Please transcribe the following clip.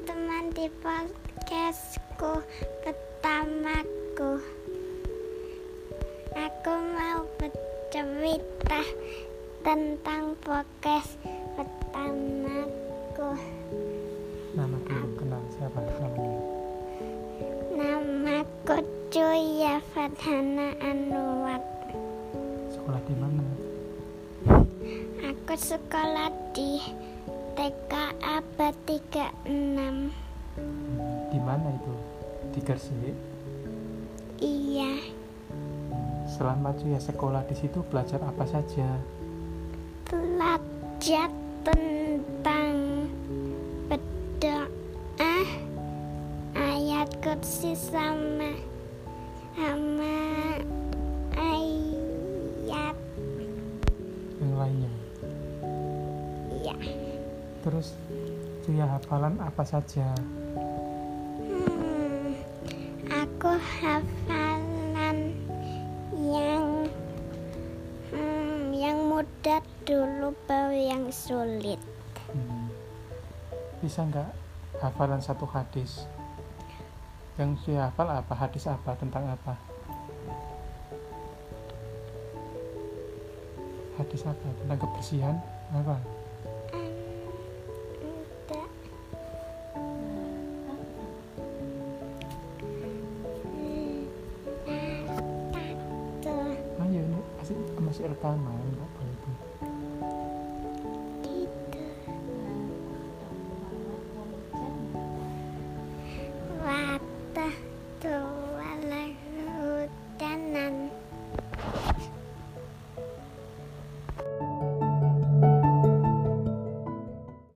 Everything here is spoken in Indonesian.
di podcastku pertamaku. Aku mau bercerita tentang podcast pertamaku. Nama dulu kenal siapa namanya? Namaku Cuya Fadhana Anwar. Sekolah di mana? Aku sekolah di TK Abad 36. Di mana itu? Di Gresik. Iya, Selama Cuya sekolah di situ belajar apa saja? belajar tentang berdoa, ayat kursi sama sama Terus Cuya hafalan apa saja? Hmm, aku hafalan yang hmm, yang mudah dulu baru yang sulit. Hmm. Bisa nggak hafalan satu hadis? Yang Cuya hafal apa? Hadis apa? Tentang apa? Hadis apa? Tentang kebersihan? Apa? Hmm, Tuh.